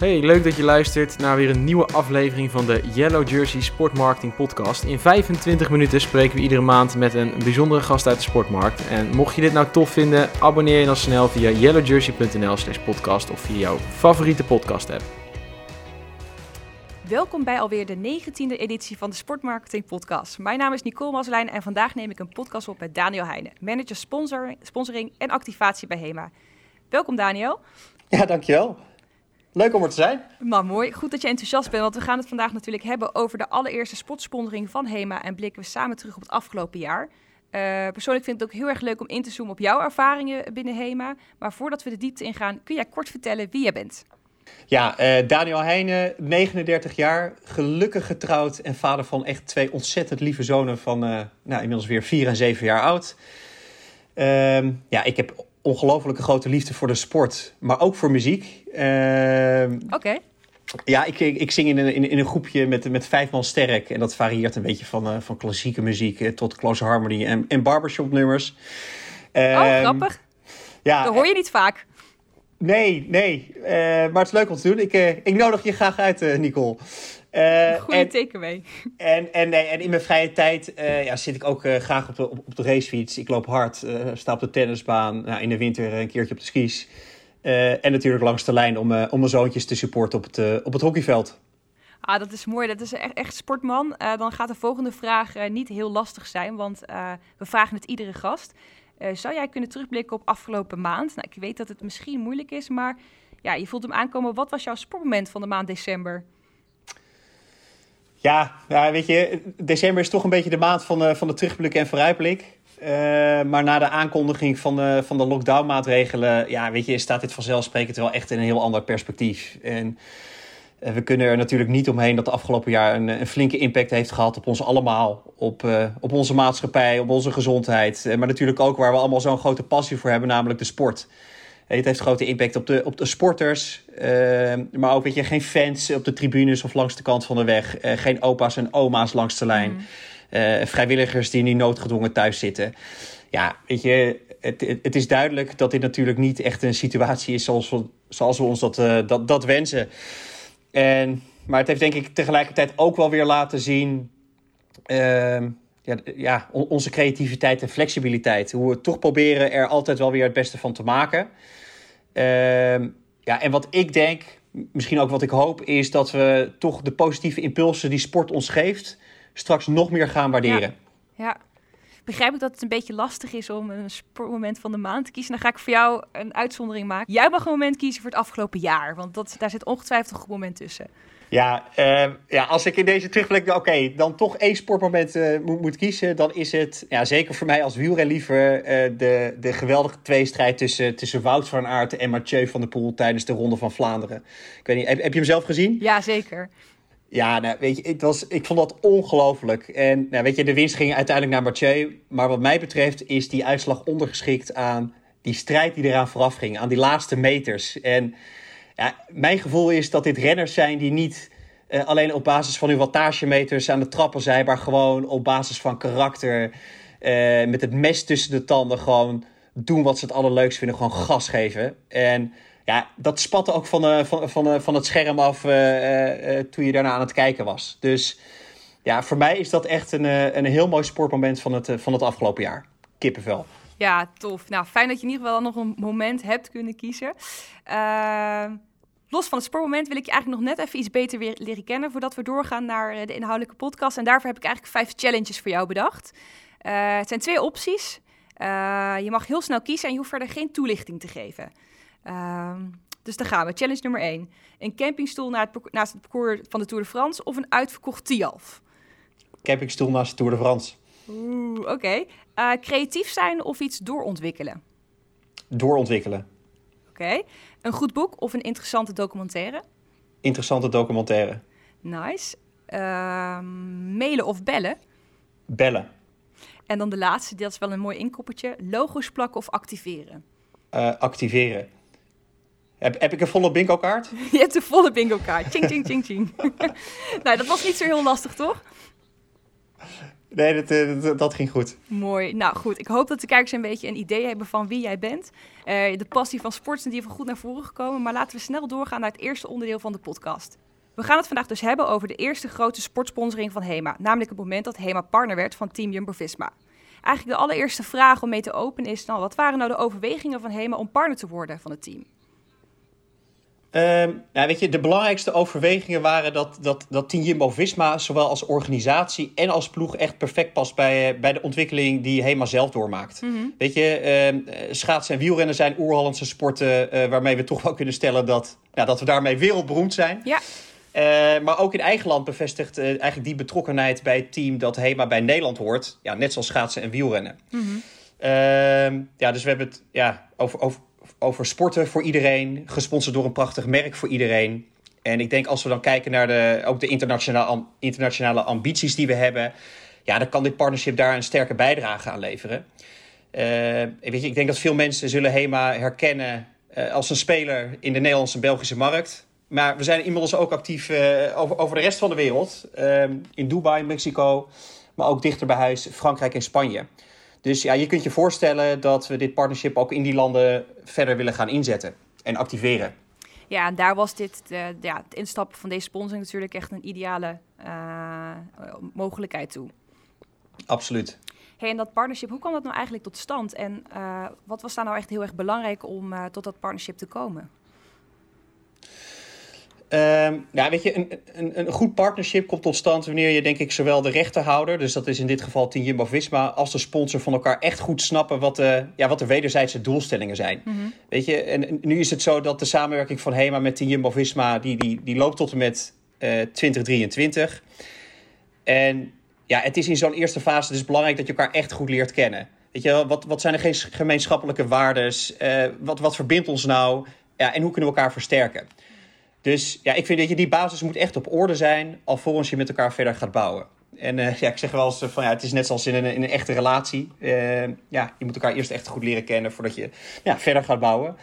Hey, leuk dat je luistert naar weer een nieuwe aflevering van de Yellow Jersey Sportmarketing Podcast. In 25 minuten spreken we iedere maand met een bijzondere gast uit de sportmarkt. En mocht je dit nou tof vinden, abonneer je dan snel via yellowjersey.nl/slash podcast of via jouw favoriete podcast-app. Welkom bij alweer de 19e editie van de Sportmarketing Podcast. Mijn naam is Nicole Maslijn en vandaag neem ik een podcast op met Daniel Heijnen, manager sponsoring, sponsoring en activatie bij HEMA. Welkom Daniel. Ja, dankjewel. Leuk om er te zijn. Maar mooi, goed dat je enthousiast bent, want we gaan het vandaag natuurlijk hebben over de allereerste sportsponsoring van HEMA en blikken we samen terug op het afgelopen jaar. Uh, persoonlijk vind ik het ook heel erg leuk om in te zoomen op jouw ervaringen binnen HEMA. Maar voordat we de diepte ingaan, kun jij kort vertellen wie jij bent? Ja, uh, Daniel Heijnen, 39 jaar, gelukkig getrouwd en vader van echt twee ontzettend lieve zonen van uh, nou, inmiddels weer 4 en 7 jaar oud. Uh, ja, ik heb ongelofelijke grote liefde voor de sport, maar ook voor muziek. Ehm, Oké. Ja, ik, ik, ik, zing in een, in, in, een groepje met, met vijf man sterk. En dat varieert een beetje van, uh, van klassieke muziek eh, tot close harmony en, en barbershop nummers. oh, ehm, grappig. Ja, dat hoor je niet vaak. Nee, nee. Uh, maar het is leuk om te doen. Ik, ik nodig je graag uit, Nicole. Uh, Goede takeaway. En, en, en, en in mijn vrije tijd uh, ja, zit ik ook uh, graag op de, op, op, de racefiets. Ik loop hard, sta op de tennisbaan, nou, in de winter een keertje op de skis. en natuurlijk langs de lijn om, om mijn zoontjes te supporten op het, op het hockeyveld. Ah, dat is mooi. Dat is echt, echt sportman. dan gaat de volgende vraag niet heel lastig zijn, want we vragen het iedere gast. zou jij kunnen terugblikken op afgelopen maand? Nou, ik weet dat het misschien moeilijk is, maar ja, je voelt hem aankomen. Wat was jouw sportmoment van de maand december? Ja, ja, weet je, december is toch een beetje de maand van, de, van de terugblik en vooruitblik. Uh, maar na de aankondiging van de, van de lockdown-maatregelen, ja, weet je, staat dit vanzelfsprekend wel echt in een heel ander perspectief. En uh, we kunnen er natuurlijk niet omheen dat de afgelopen jaar een, een flinke impact heeft gehad op ons allemaal. Op, uh, op onze maatschappij, op onze gezondheid. maar natuurlijk ook waar we allemaal zo'n grote passie voor hebben, namelijk de sport. Het heeft grote impact op de, op de sporters. Uh, maar ook, weet je, geen fans op de tribunes of langs de kant van de weg. Uh, geen opa's en oma's langs de lijn. Mm. Uh, vrijwilligers die nu noodgedwongen thuis zitten. Ja, weet je, het, het, het, is duidelijk dat dit natuurlijk niet echt een situatie is zoals we, zoals we ons dat, dat, dat wensen. En, maar het heeft denk ik tegelijkertijd ook wel weer laten zien... Ehm, ja, ja, onze creativiteit en flexibiliteit. Hoe we toch proberen er altijd wel weer het beste van te maken. Ehm, ja, en wat ik denk, misschien ook wat ik hoop, is dat we toch de positieve impulsen die sport ons geeft, straks nog meer gaan waarderen. Ja. ja. Begrijp ik dat het een beetje lastig is om een sportmoment van de maand te kiezen? Dan ga ik voor jou een uitzondering maken. Jij mag een moment kiezen voor het afgelopen jaar, want dat, daar zit ongetwijfeld een goed moment tussen. Ja, uh, ja, als ik in deze terugblik, oké, dan toch één sportmoment uh, moet, moet, kiezen, dan is het, ja, zeker voor mij als wielrenliever, uh, de, de geweldige tweestrijd tussen, tussen Wout van Aert en Mathieu van der Poel tijdens de Ronde van Vlaanderen. Ik weet niet, heb, heb je hem zelf gezien? Ja, zeker. Ja, nou, weet je, het was, ik vond dat ongelooflijk. En nou, weet je, de winst ging uiteindelijk naar Mathieu. Maar wat mij betreft is die uitslag ondergeschikt aan die strijd die eraan vooraf ging, aan die laatste meters. En mijn gevoel is dat dit renners zijn die niet uh, alleen op basis van hun wattagemeters aan de trappen zijn, maar gewoon op basis van karakter, uh, met het mes tussen de tanden, gewoon doen wat ze het allerleukst vinden, gewoon gas geven. En ja, dat spatte ook van, uh, van, van, van het scherm af toen je daarna aan het kijken was. Dus ja, voor mij is dat echt een, een heel mooi sportmoment van het, van het afgelopen jaar. Kippenvel. Ja, tof. Nou, fijn dat je in ieder geval nog een moment hebt kunnen kiezen. Uh, los van het sportmoment wil ik je eigenlijk nog net even iets beter weer leren kennen voordat we doorgaan naar eh, de inhoudelijke podcast. En daarvoor heb ik eigenlijk vijf challenges voor jou bedacht. Uh, het zijn twee opties. Uh, je mag heel snel kiezen en je hoeft verder geen toelichting te geven. Uh, dus dan gaan we. Challenge nummer 1. Een campingstoel naast het parcours van de Tour de France of een uitverkocht Tialf? Campingstoel naast de Tour de France. Oeh, oké. Okay. creatief zijn of iets doorontwikkelen? Doorontwikkelen. Oké. Een goed boek of een interessante documentaire? Interessante documentaire. Nice. Uh, mailen of bellen? Bellen. En dan de laatste, dat is wel een mooi inkoppertje. Logo's plakken of activeren? Uh, activeren. Heb, heb ik een volle bingo kaart? Je hebt een volle bingo kaart. Ching, ching, ching, ching. nou, dat was niet zo heel lastig, toch? Nee, dat, dat, dat, ging goed. Mooi. Nou goed, ik hoop dat de kijkers een beetje een idee hebben van wie jij bent. Uh, de passie van sport is in ieder geval goed naar voren gekomen. Maar laten we snel doorgaan naar het eerste onderdeel van de podcast. We gaan het vandaag dus hebben over de eerste grote sportsponsoring van HEMA. Namelijk het moment dat HEMA partner werd van Team Jumbo-Visma. Eigenlijk de allereerste vraag om mee te openen is... Nou, wat waren nou de overwegingen van HEMA om partner te worden van het team? Um, nou, weet je, de belangrijkste overwegingen waren dat, dat, dat Team Jumbo-Visma... zowel als organisatie en als ploeg echt perfect past bij, bij de ontwikkeling die HEMA zelf doormaakt. Mhm. Weet je, uh, schaatsen en wielrennen zijn oerhollandse sporten... Uh, waarmee we toch wel kunnen stellen dat, ja, dat we daarmee wereldberoemd zijn. Ja. Uh, maar ook in eigen land bevestigt uh, eigenlijk die betrokkenheid bij het team dat HEMA bij Nederland hoort. Ja, net zoals schaatsen en wielrennen. Mm -hmm. uh, ja, dus we hebben het ja, over, over, over sporten voor iedereen. Gesponsord door een prachtig merk voor iedereen. En ik denk als we dan kijken naar de, ook de internationale, internationale ambities die we hebben. Ja, dan kan dit partnership daar een sterke bijdrage aan leveren. weet je, ik denk dat veel mensen zullen HEMA herkennen als een speler in de Nederlandse en Belgische markt. Maar we zijn inmiddels ook actief uh, over, over de rest van de wereld. Uh, in Dubai, Mexico, maar ook dichter bij huis Frankrijk en Spanje. Dus ja, je kunt je voorstellen dat we dit partnership ook in die landen verder willen gaan inzetten en activeren. Ja, en daar was dit, de, ja, het instappen van deze sponsoring natuurlijk echt een ideale uh, mogelijkheid toe. Absoluut. Hey, en dat partnership, hoe kwam dat nou eigenlijk tot stand? En uh, wat was daar nou echt heel erg belangrijk om uh, tot dat partnership te komen? Um, ja, weet je, een, een, een goed partnership komt tot stand wanneer je, denk ik, zowel de rechterhouder, dus dat is in dit geval Team Jumbo-Visma, als de sponsor van elkaar echt goed snappen wat de, ja, wat de wederzijdse doelstellingen zijn. Mhm. Weet je, en nu is het zo dat de samenwerking van HEMA met Team Jumbo-Visma, die, die, die loopt tot en met uh, eh, 2023. En ja, het is in zo'n eerste fase dus belangrijk dat je elkaar echt goed leert kennen. Weet je, wat, wat zijn er gemeenschappelijke waarden? Uh, wat, wat verbindt ons nou? Ja, en hoe kunnen we elkaar versterken? Dus ja, ik vind dat je die basis moet echt op orde zijn, alvorens je met elkaar verder gaat bouwen. En uh, ja, ik zeg wel eens van ja, het is net zoals in een, in een echte relatie. Uh, ja, je moet elkaar eerst echt goed leren kennen voordat je ja, verder gaat bouwen.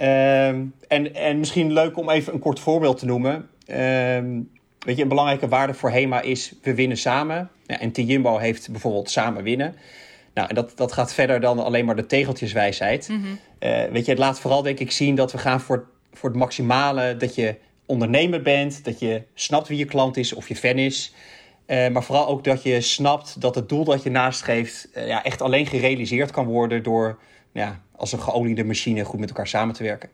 Uh, en, en misschien leuk om even een kort voorbeeld te noemen. Ehm, weet je, een belangrijke waarde voor HEMA is we winnen samen. Ja, en T-Jumbo heeft bijvoorbeeld samen winnen. Nou, en dat, dat gaat verder dan alleen maar de tegeltjeswijsheid. Mm weet je, het laat vooral denk ik zien dat we gaan voor voor het maximale dat je ondernemer bent, dat je snapt wie je klant is of je fan is. Uh, maar vooral ook dat je snapt dat het doel dat je nastreeft uh, ja, echt alleen gerealiseerd kan worden door ja, als een geoliede machine goed met elkaar samen te werken.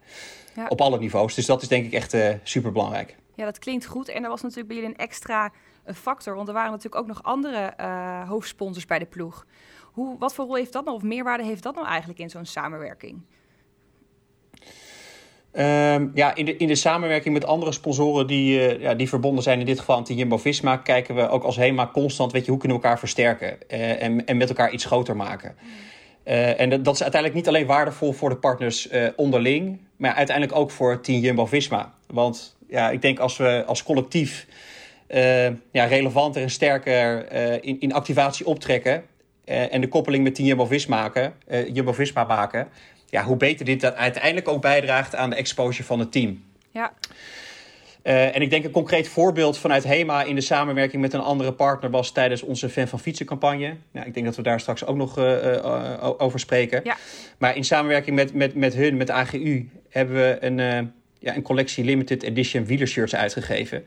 Ja. Op alle niveaus. Dus dat is denk ik echt uh, eh, super belangrijk. Ja, dat klinkt goed. En er was natuurlijk bij jullie een extra factor, want er waren natuurlijk ook nog andere hoofdsponsors bij de ploeg. Hoe, wat voor rol heeft dat nou, of meerwaarde heeft dat nou eigenlijk in zo'n samenwerking? Um, ja, in de, in de samenwerking met andere sponsoren die, uh, ja, die verbonden zijn, in dit geval aan Jumbo-Visma, kijken we ook als HEMA constant, weet je, hoe kunnen we elkaar versterken uh, en, en met elkaar iets groter maken. Uh, en dat, dat, is uiteindelijk niet alleen waardevol voor de partners onderling, maar uiteindelijk ook voor Team Jumbo-Visma. Want ja, ik denk als we als collectief ja, relevanter en sterker in, in activatie optrekken en de koppeling met Team Jumbo-Visma maken, Jumbo-Visma maken ja, hoe beter dit dat uiteindelijk ook bijdraagt aan de exposure van het team. Ja. Uh, en ik denk een concreet voorbeeld vanuit HEMA in de samenwerking met een andere partner was tijdens onze Fan van Fietsen campagne. Nou, ik denk dat we daar straks ook nog uh, uh, over spreken. Ja. Maar in samenwerking met, met, met hun, met AGU, hebben we een, ja, een collectie limited edition wielershirts uitgegeven.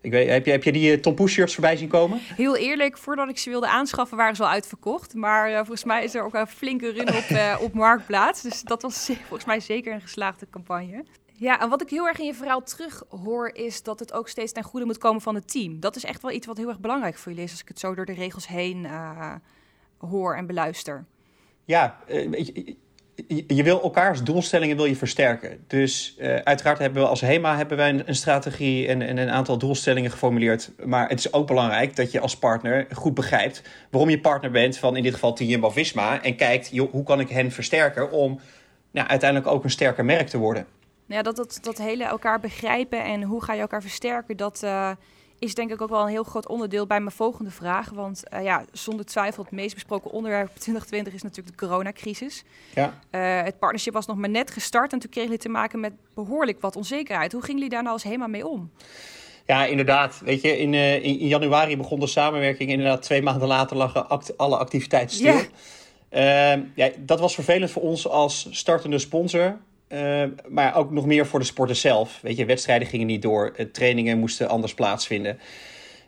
Ik weet, heb, je, heb je die uh, Tom Poes shirts voorbij zien komen? Heel eerlijk, voordat ik ze wilde aanschaffen waren ze al uitverkocht. Maar uh, volgens mij is er ook een flinke run op, uh, op Marktplaats. Dus dat was volgens mij zeker een geslaagde campagne. Ja, en wat ik heel erg in je verhaal terug hoor, is dat het ook steeds ten goede moet komen van het team. Dat is echt wel iets wat heel erg belangrijk voor jullie is, als ik het zo door de regels heen hoor en beluister. Ja, je wil elkaars doelstellingen wil je versterken. Dus uh, uiteraard hebben we als HEMA hebben wij een, strategie en, en, een aantal doelstellingen geformuleerd. Maar het is ook belangrijk dat je als partner goed begrijpt waarom je partner bent van in dit geval Jumbo Visma. En kijkt hoe kan ik hen versterken om nou, uiteindelijk ook een sterker merk te worden. Ja, dat, dat, dat hele elkaar begrijpen en hoe ga je elkaar versterken, dat, uh, is denk ik ook wel een heel groot onderdeel bij mijn volgende vraag. Want uh, ja, zonder twijfel het meest besproken onderwerp 2020 is natuurlijk de coronacrisis. Ja. Uh, het partnership was nog maar net gestart en toen kregen jullie te maken met behoorlijk wat onzekerheid. Hoe gingen jullie daar nou als HEMA mee om? Ja, inderdaad. Weet je, in, in, in, januari begon de samenwerking. Inderdaad, twee maanden later lagen alle activiteiten stil. Yeah. Ehm, ja, dat was vervelend voor ons als startende sponsor. Ehm, maar ook nog meer voor de sporters zelf. Weet je, wedstrijden gingen niet door. Uh, trainingen moesten anders plaatsvinden.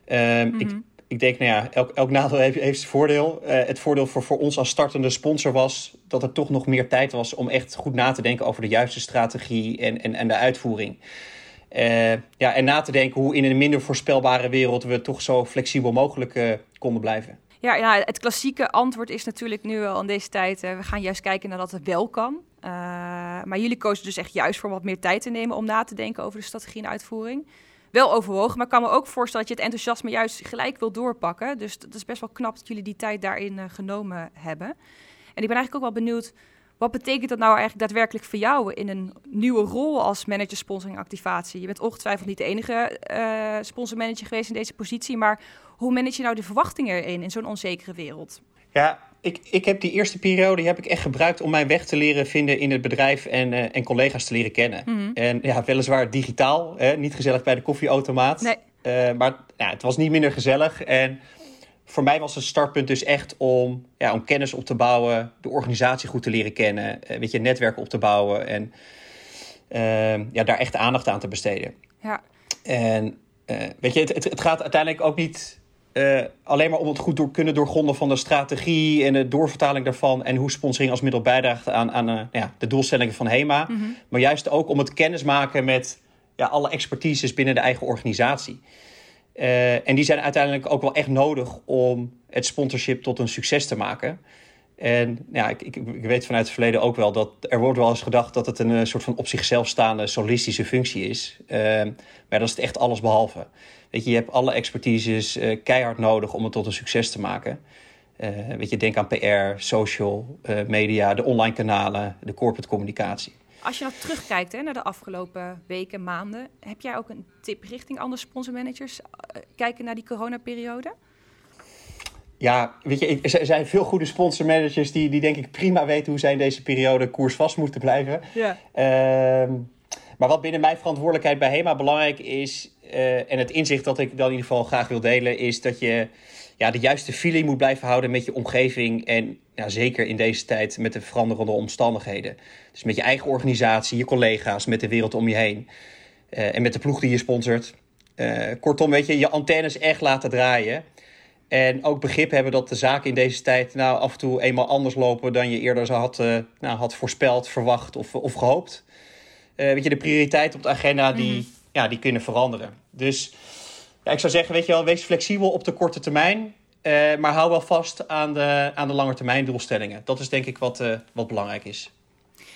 Ehm, ik, mhm. ik denk, nou ja, elk, elk nadeel heeft, heeft zijn voordeel. Uh, het voordeel voor, voor ons als startende sponsor was dat er toch nog meer tijd was om echt goed na te denken over de juiste strategie en, en, en de uitvoering. Uh, ja, en na te denken hoe in een minder voorspelbare wereld we toch zo flexibel mogelijk konden blijven. Ja, het klassieke antwoord is natuurlijk nu al in deze tijd: uh, we gaan juist kijken naar dat het wel kan. Uh, maar jullie kozen dus echt juist voor wat meer tijd te nemen om na te denken over de strategie en uitvoering. Wel overwogen, maar ik kan me ook voorstellen dat je het enthousiasme juist gelijk wil doorpakken. Dus dat is best wel knap dat jullie die tijd daarin uh, genomen hebben. En ik ben eigenlijk ook wel benieuwd wat betekent dat nou eigenlijk daadwerkelijk voor jou in een nieuwe rol als manager sponsoring activatie? Je bent ongetwijfeld niet de enige uh, sponsormanager geweest in deze positie, maar hoe manage je nou de verwachtingen erin in zo'n onzekere wereld? Ja, ik, ik heb die eerste periode heb ik echt gebruikt om mijn weg te leren vinden in het bedrijf en, uh, en collega's te leren kennen. Mm En ja, weliswaar digitaal, hè, niet gezellig bij de koffieautomaat. Nee. Uh, maar ja, het was niet minder gezellig. En voor mij was het startpunt dus echt om, ja, om kennis op te bouwen, de organisatie goed te leren kennen, uh, weet je, netwerk op te bouwen en ja, daar echt aandacht aan te besteden. Ja. En weet je, het, het, het gaat uiteindelijk ook niet uh, alleen maar om het goed door, kunnen doorgronden van de strategie en de doorvertaling daarvan. En hoe sponsoring als middel bijdraagt aan, aan ja, de doelstellingen van HEMA. Mm -hmm. Maar juist ook om het kennis maken met ja, alle expertises binnen de eigen organisatie. Uh, en die zijn uiteindelijk ook wel echt nodig om het sponsorship tot een succes te maken. En ja, ik, ik, ik, weet vanuit het verleden ook wel dat er wordt wel eens gedacht dat het een soort van op zichzelf staande solistische functie is. maar dat is het echt alles behalve. Weet je, je hebt alle expertises keihard nodig om het tot een succes te maken. Weet je, denk aan PR, social media, de online kanalen, de corporate communicatie. Als je nou terugkijkt hè, naar de afgelopen weken, maanden, heb jij ook een tip richting andere sponsormanagers kijken naar die coronaperiode? Ja, weet je, er zijn veel goede sponsormanagers die, die denk ik prima weten hoe zij in deze periode koersvast moeten blijven. Ja. Uh, maar wat binnen mijn verantwoordelijkheid bij HEMA belangrijk is, uh, en het inzicht dat ik dan in ieder geval graag wil delen, is dat je ja, de juiste feeling moet blijven houden met je omgeving. En ja, zeker in deze tijd met de veranderende omstandigheden. Dus met je eigen organisatie, je collega's, met de wereld om je heen. Uh, en met de ploeg die je sponsort. Uh, kortom, weet je, je antennes echt laten draaien. En ook begrip hebben dat de zaken in deze tijd nou af en toe eenmaal anders lopen dan je eerder had, uh, nou, had voorspeld, verwacht of, of gehoopt. weet je, de prioriteit op de agenda die, mm ja, die kunnen veranderen. Dus ja, ik zou zeggen, weet je wel, wees flexibel op de korte termijn. Uh, maar hou wel vast aan de, aan de lange termijn doelstellingen. Dat is denk ik wat, uh, wat belangrijk is.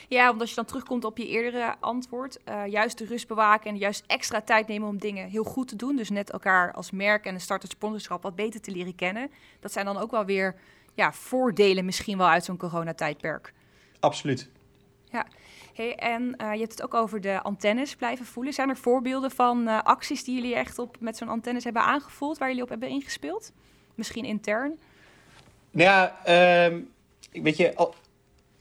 Ja, want als je dan terugkomt op je eerdere antwoord, uh, juist de rust bewaken en juist extra tijd nemen om dingen heel goed te doen. Dus net elkaar als merk en een start sponsorschap wat beter te leren kennen. Dat zijn dan ook wel weer ja, voordelen misschien wel uit zo'n coronatijdperk. Absoluut. Ja, Hey, en uh, je hebt het ook over de antennes blijven voelen. Zijn er voorbeelden van uh, acties die jullie echt op, met zo'n antennes hebben aangevoeld, waar jullie op hebben ingespeeld? Misschien intern? Nou ja, uh, weet je,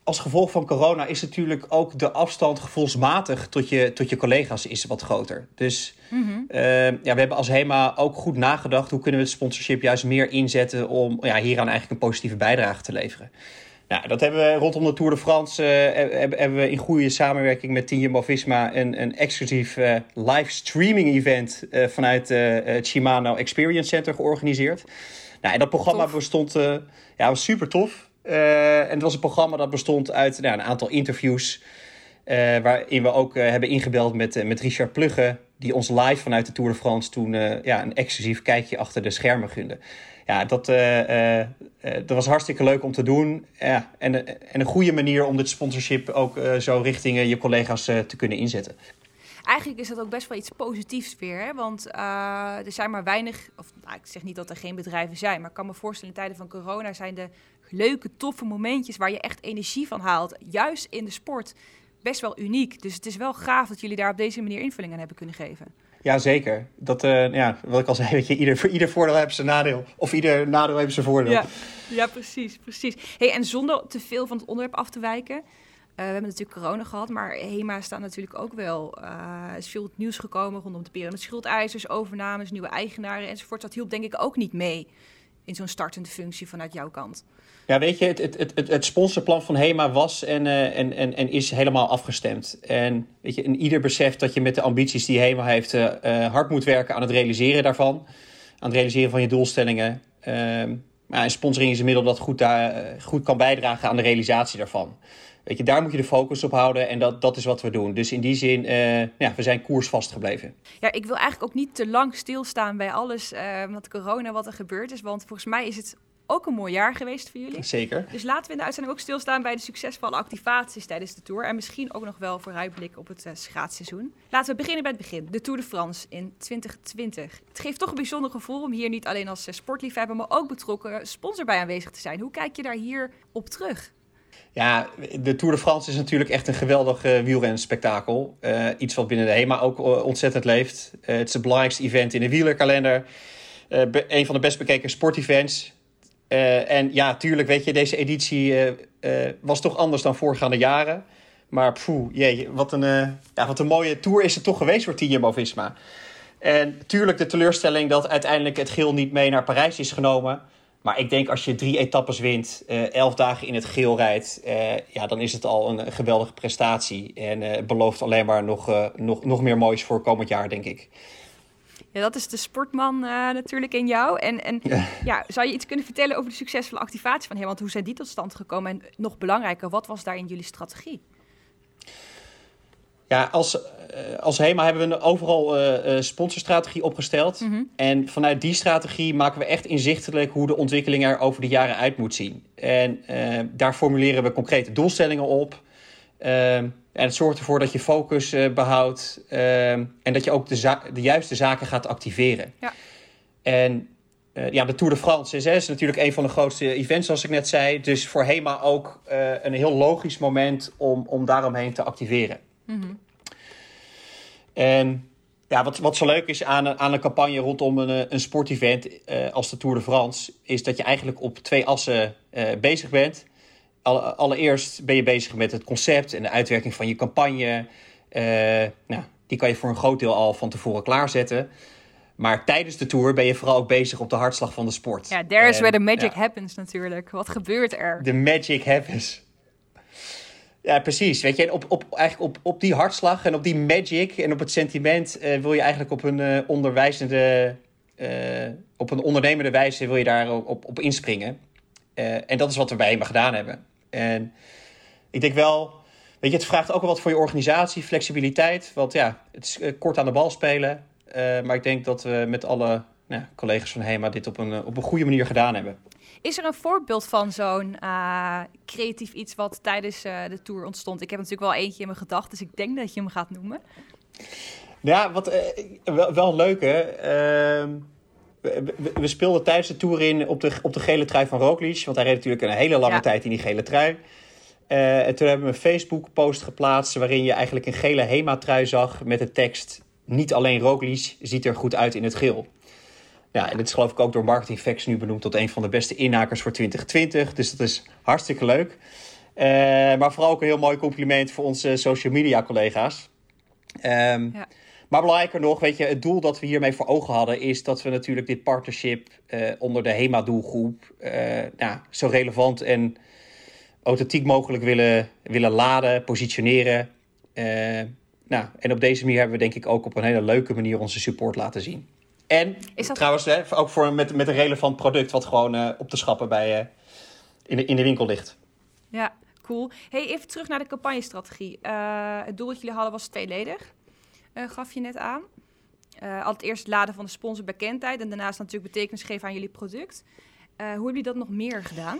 als gevolg van corona is natuurlijk ook de afstand gevoelsmatig tot je, tot je collega's is wat groter. Dus mm -hmm. ja, we hebben als HEMA ook goed nagedacht hoe kunnen we het sponsorship juist meer inzetten om ja, hieraan eigenlijk een positieve bijdrage te leveren. Nou, dat hebben we rondom de Tour de France. Uh, hebben, we in goede samenwerking met Team Jumbo-Visma een, een exclusief uh, live streaming event uh, vanuit het Shimano Experience Center georganiseerd. Nou, en dat programma tof. bestond, ja, was super tof. en het was een programma dat bestond uit nou, een aantal interviews. waarin we ook hebben ingebeld met, met Richard Plugge, die ons live vanuit de Tour de France toen ja, een exclusief kijkje achter de schermen gunde ja, dat, uh, uh, dat was hartstikke leuk om te doen. Ja, en, en een goede manier om dit sponsorship ook zo richting je collega's te kunnen inzetten. Eigenlijk is dat ook best wel iets positiefs weer. Hè? Want er zijn maar weinig, of nou, ik zeg niet dat er geen bedrijven zijn, maar ik kan me voorstellen in tijden van corona zijn de leuke, toffe momentjes waar je echt energie van haalt. Juist in de sport best wel uniek. Dus het is wel gaaf dat jullie daar op deze manier invulling aan hebben kunnen geven. Ja, zeker. Dat, uh, ja, wat ik al zei, weet je, ieder, voor ieder voordeel heeft zijn nadeel. Of ieder nadeel heeft zijn voordeel. Ja, ja precies, precies. Hey, en zonder te veel van het onderwerp af te wijken. we hebben natuurlijk corona gehad, maar HEMA staat natuurlijk ook wel. Uh, is veel nieuws gekomen rondom de periode met schuldeisers, overnames, nieuwe eigenaren enzovoort. Dat hielp denk ik ook niet mee in zo'n startende functie vanuit jouw kant. Ja, weet je, het, het, het, het sponsorplan van HEMA was en, uh, en, en, en is helemaal afgestemd. En weet je, en ieder beseft dat je met de ambities die HEMA heeft uh, hard moet werken aan het realiseren daarvan. Aan het realiseren van je doelstellingen. Uh, maar sponsoring is een middel dat goed, daar, goed kan bijdragen aan de realisatie daarvan. Weet je, daar moet je de focus op houden en dat, dat is wat we doen. Dus in die zin, uh, ja, we zijn koersvast gebleven. Ja, ik wil eigenlijk ook niet te lang stilstaan bij alles uh, wat corona, wat er gebeurd is. Want volgens mij is het ook een mooi jaar geweest voor jullie. Zeker. Dus laten we in de uitzending ook stilstaan bij de succesvolle activaties tijdens de Tour. En misschien ook nog wel vooruitblik op het uh, schaatsseizoen. Laten we beginnen bij het begin. De Tour de France in 2020. Het geeft toch een bijzonder gevoel om hier niet alleen als sportliefhebber, maar ook betrokken sponsor bij aanwezig te zijn. Hoe kijk je daar hier op terug? Ja, de Tour de France is natuurlijk echt een geweldig uh, wielrenspektakel. Uh, iets wat binnen de HEMA ook uh, ontzettend leeft. het is het belangrijkste event in de wielerkalender. een van de best bekeken sportevents. en ja, tuurlijk, weet je, deze editie was toch anders dan voorgaande jaren. Maar poeh, jee, wat een, ja, wat een mooie Tour is het toch geweest voor Team Visma. En tuurlijk de teleurstelling dat uiteindelijk het geel niet mee naar Parijs is genomen... Maar ik denk als je drie etappes wint, uh, elf dagen in het geel rijdt, uh, ja, dan is het al een, geweldige prestatie. En uh, belooft alleen maar nog, nog, nog meer moois voor komend jaar, denk ik. Ja, dat is de sportman natuurlijk in jou. En, en ja. ja. zou je iets kunnen vertellen over de succesvolle activatie van hem? Want hoe zijn die tot stand gekomen? En nog belangrijker, wat was daar in jullie strategie? Ja, als, als HEMA hebben we een overal uh, sponsorstrategie opgesteld. Mm -hmm. En vanuit die strategie maken we echt inzichtelijk hoe de ontwikkeling er over de jaren uit moet zien. En uh, daar formuleren we concrete doelstellingen op. Uh, en het zorgt ervoor dat je focus behoudt en dat je ook de, de, juiste zaken gaat activeren. Ja. En ja, de Tour de France is, hè, is natuurlijk een van de grootste events, zoals ik net zei. Dus voor HEMA ook een heel logisch moment om, om daaromheen te activeren. Mm -hmm. En ja, wat, wat zo leuk is aan, aan een campagne rondom een, een sportevent uh, als de Tour de France, is dat je eigenlijk op twee assen uh, bezig bent. allereerst ben je bezig met het concept en de uitwerking van je campagne. Uh, nou, die kan je voor een groot deel al van tevoren klaarzetten. Maar tijdens de tour ben je vooral ook bezig op de hartslag van de sport. Ja, there is where the magic ja, happens natuurlijk. Wat gebeurt er? The magic happens. Ja, precies. Weet je, op, op, eigenlijk op, op die hartslag en op die magic en op het sentiment uh, wil je eigenlijk op een uh, onderwijzende, uh, op een ondernemende wijze wil je daar op, op inspringen. en dat is wat we bij HEMA gedaan hebben. En ik denk wel, weet je, het vraagt ook wel wat voor je organisatie, flexibiliteit. Want ja, het is kort aan de bal spelen. maar ik denk dat we met alle nou, collega's van HEMA dit op een, op een goede manier gedaan hebben. Is er een voorbeeld van zo'n uh, creatief iets wat tijdens uh, de tour ontstond? Ik heb natuurlijk wel eentje in mijn gedachten, dus ik denk dat je hem gaat noemen. Ja, wat, uh, wel, wel leuk hè. Ehm, we, we, we, speelden tijdens de tour in op de, op de gele trui van Roglic. Want hij reed natuurlijk een hele lange ja. tijd in die gele trui. en toen hebben we een Facebook-post geplaatst... waarin je eigenlijk een gele HEMA-trui zag met de tekst... niet alleen Roglic ziet er goed uit in het geel. Ja, en dit is geloof ik ook door Marketing Facts nu benoemd tot een van de beste inhakers voor 2020. Dus dat is hartstikke leuk. Uh, maar vooral ook een heel mooi compliment voor onze social media collega's. Um, ja. Maar belangrijker nog, weet je, het doel dat we hiermee voor ogen hadden, is dat we natuurlijk dit partnership uh, onder de HEMA-doelgroep uh, nou, zo relevant en authentiek mogelijk willen, willen laden, positioneren. nou, en op deze manier hebben we denk ik ook op een hele leuke manier onze support laten zien. En dat... trouwens, hè, ook voor, met, met een relevant product wat gewoon uh, op te schappen bij, uh, in, de, in de winkel ligt. Ja, cool. Hey, even terug naar de campagnestrategie. Uh, het doel dat jullie hadden was tweeledig, gaf je net aan. allereerst laden van de sponsor bekendheid en daarnaast natuurlijk betekenis geven aan jullie product. hoe hebben jullie dat nog meer gedaan?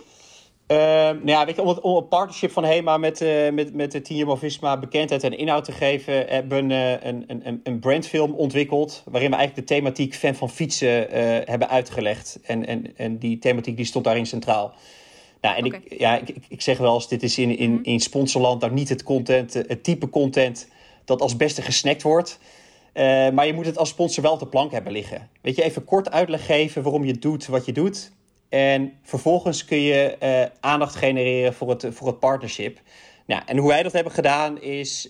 Uh, nou ja, weet je, om, het, om een partnership van HEMA met, uh, met, met de Team Visma bekendheid en inhoud te geven, hebben we uh, een, een, een brandfilm ontwikkeld. Waarin we eigenlijk de thematiek fan van fietsen hebben uitgelegd. En, en, en die thematiek die stond daarin centraal. Nou, en okay. ik, ja, ik, ik zeg wel eens, dit is in, in, mhm. in sponsorland nou niet het content, het type content dat als beste gesnackt wordt. maar je moet het als sponsor wel de plank hebben liggen. Weet je, even kort uitleg geven waarom je doet wat je doet. En vervolgens kun je uh, aandacht genereren voor het, voor het partnership. Nou en hoe wij dat hebben gedaan is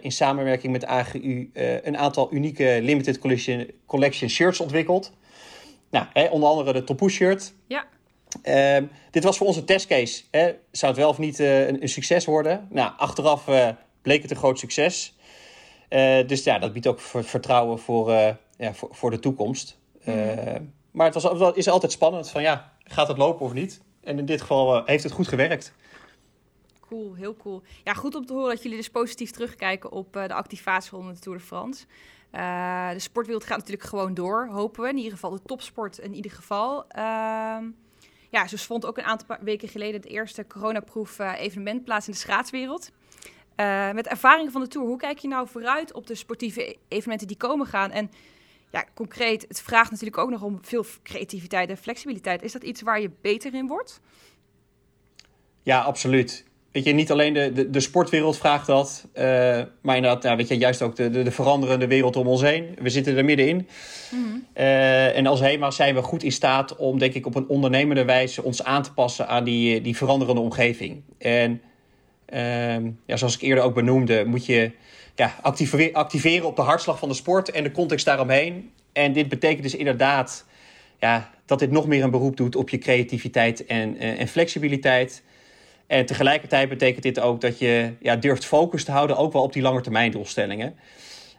in samenwerking met AGU een aantal unieke limited collection, collection shirts ontwikkeld. Nou, hè, onder andere de Topoe shirt. Ja. Ehm, dit was voor ons een testcase. Hè. Zou het wel of niet een, een, succes worden? Nou, achteraf bleek het een groot succes. dus ja, dat biedt ook vertrouwen voor, ja, voor, voor de toekomst. Mm. Maar het was, is altijd spannend van ja, gaat het lopen of niet? En in dit geval uh, heeft het goed gewerkt. Cool, heel cool. Ja, goed om te horen dat jullie dus positief terugkijken op uh, de activatieronde de Tour de France. Uh, de sportwereld gaat natuurlijk gewoon door, hopen we. In ieder geval de topsport in ieder geval. Ehm, ja, zo vond ook een aantal weken geleden het eerste coronaproof evenement plaats in de schaatswereld. met ervaringen van de Tour, hoe kijk je nou vooruit op de sportieve evenementen die komen gaan? En ja, concreet, het vraagt natuurlijk ook nog om veel creativiteit en flexibiliteit. Is dat iets waar je beter in wordt? Ja, absoluut. Weet je, niet alleen de, de, de sportwereld vraagt dat, uh, maar inderdaad, nou, weet je, juist ook de, de, de, veranderende wereld om ons heen. We zitten er middenin. Mm en als HEMA zijn we goed in staat om, denk ik, op een ondernemende wijze ons aan te passen aan die, die veranderende omgeving. En uh, ja, zoals ik eerder ook benoemde, moet je ja, activeren, activeren op de hartslag van de sport en de context daaromheen. En dit betekent dus inderdaad ja, dat dit nog meer een beroep doet op je creativiteit en, en flexibiliteit. En tegelijkertijd betekent dit ook dat je ja, durft focus te houden, ook wel op die langetermijndoelstellingen.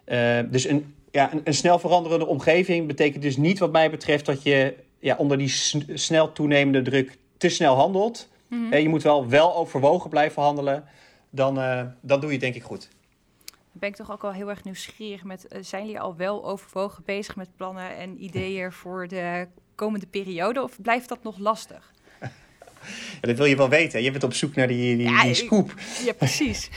Uh, dus een, ja, een, een, snel veranderende omgeving betekent dus niet, wat mij betreft, dat je ja, onder die snel toenemende druk te snel handelt. Mm je moet wel, wel overwogen blijven handelen. Dan, uh, dan doe je het denk ik goed ben ik toch ook wel heel erg nieuwsgierig met... Uh, zijn jullie al wel overwogen bezig met plannen en ideeën voor de komende periode? Of blijft dat nog lastig? Ja, dat wil je wel weten. Je bent op zoek naar die, die, ja, die scoop. Ja, precies.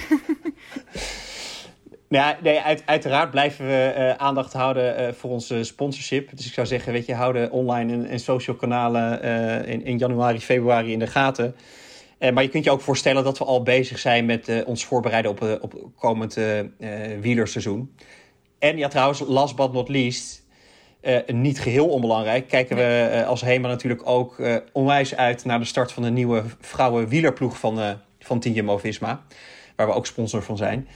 Ja, nee, uit, uiteraard blijven we uh, aandacht houden uh, voor onze sponsorship. Dus ik zou zeggen, weet je, houden online en, en social kanalen uh, in, in januari, februari in de gaten. Eh, maar je kunt je ook voorstellen dat we al bezig zijn met uh, ons voorbereiden op, uh, op komend wielerseizoen. En ja, trouwens, last but not least, niet geheel onbelangrijk, kijken we als HEMA natuurlijk ook onwijs uit naar de start van de nieuwe vrouwenwielerploeg van, van Team Jumbo-Visma. Waar we ook sponsor van zijn.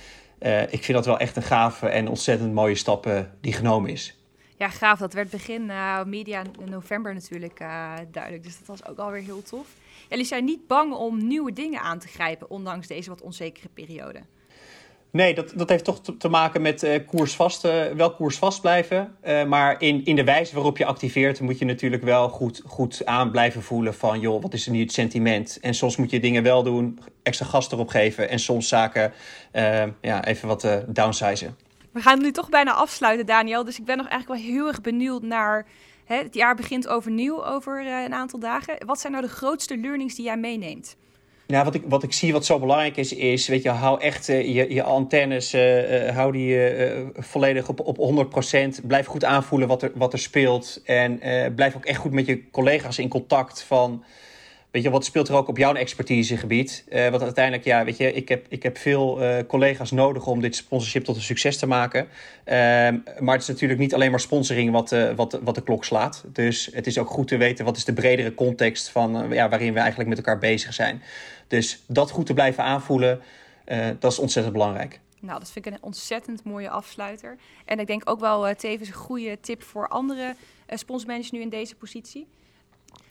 ik vind dat wel echt een gave en ontzettend mooie stap die genomen is. Ja, gaaf. Dat werd begin media in november natuurlijk duidelijk. Dus dat was ook alweer heel tof. Jullie zijn niet bang om nieuwe dingen aan te grijpen, ondanks deze wat onzekere periode. Nee, dat, dat heeft toch te, maken met uh, koersvast, uh, wel koersvast blijven. Uh, maar in, in de wijze waarop je activeert, moet je natuurlijk wel goed, goed aan blijven voelen van, joh, wat is er nu het sentiment? En soms moet je dingen wel doen, extra gas erop geven en soms zaken ja, even wat downsizen. We gaan nu toch bijna afsluiten, Daniel. Dus ik ben nog eigenlijk wel heel erg benieuwd naar Hè, het jaar begint overnieuw over uh, een aantal dagen. Wat zijn nou de grootste learnings die jij meeneemt? Ja, wat ik, wat ik zie wat zo belangrijk is, is, weet je, hou echt uh, je, je antennes, uh, hou die volledig op, op 100%. Blijf goed aanvoelen wat er, wat er speelt. En blijf ook echt goed met je collega's in contact van weet je, wat speelt er ook op jouw expertisegebied? Uh, want uiteindelijk, ja, weet je, ik heb, ik heb veel uh, collega's nodig om dit sponsorship tot een succes te maken. Uh, maar het is natuurlijk niet alleen maar sponsoring wat, uh, wat, wat de klok slaat. Dus het is ook goed te weten wat is de bredere context van ja, waarin we eigenlijk met elkaar bezig zijn. Dus dat goed te blijven aanvoelen, dat is ontzettend belangrijk. Nou, dat vind ik een ontzettend mooie afsluiter. En ik denk ook wel tevens een goede tip voor andere sponsormanagers nu in deze positie.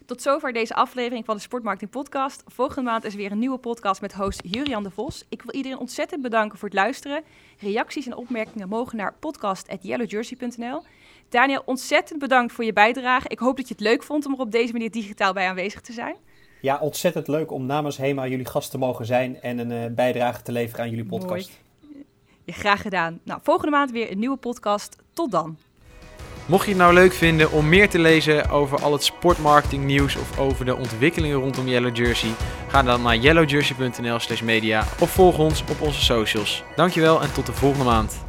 Tot zover deze aflevering van de Sportmarketing Podcast. Volgende maand is weer een nieuwe podcast met host Jurian de Vos. Ik wil iedereen ontzettend bedanken voor het luisteren. Reacties en opmerkingen mogen naar podcast.yellowjersey.nl. Daniel, ontzettend bedankt voor je bijdrage. Ik hoop dat je het leuk vond om er op deze manier digitaal bij aanwezig te zijn. Ja, ontzettend leuk om namens HEMA jullie gast te mogen zijn en een uh, bijdrage te leveren aan jullie podcast. Ja, graag gedaan. Nou, volgende maand weer een nieuwe podcast. Tot dan. Mocht je het nou leuk vinden om meer te lezen over al het sportmarketing nieuws of over de ontwikkelingen rondom Yellow Jersey, ga dan naar yellowjersey.nl/media of volg ons op onze socials. Dankjewel en tot de volgende maand.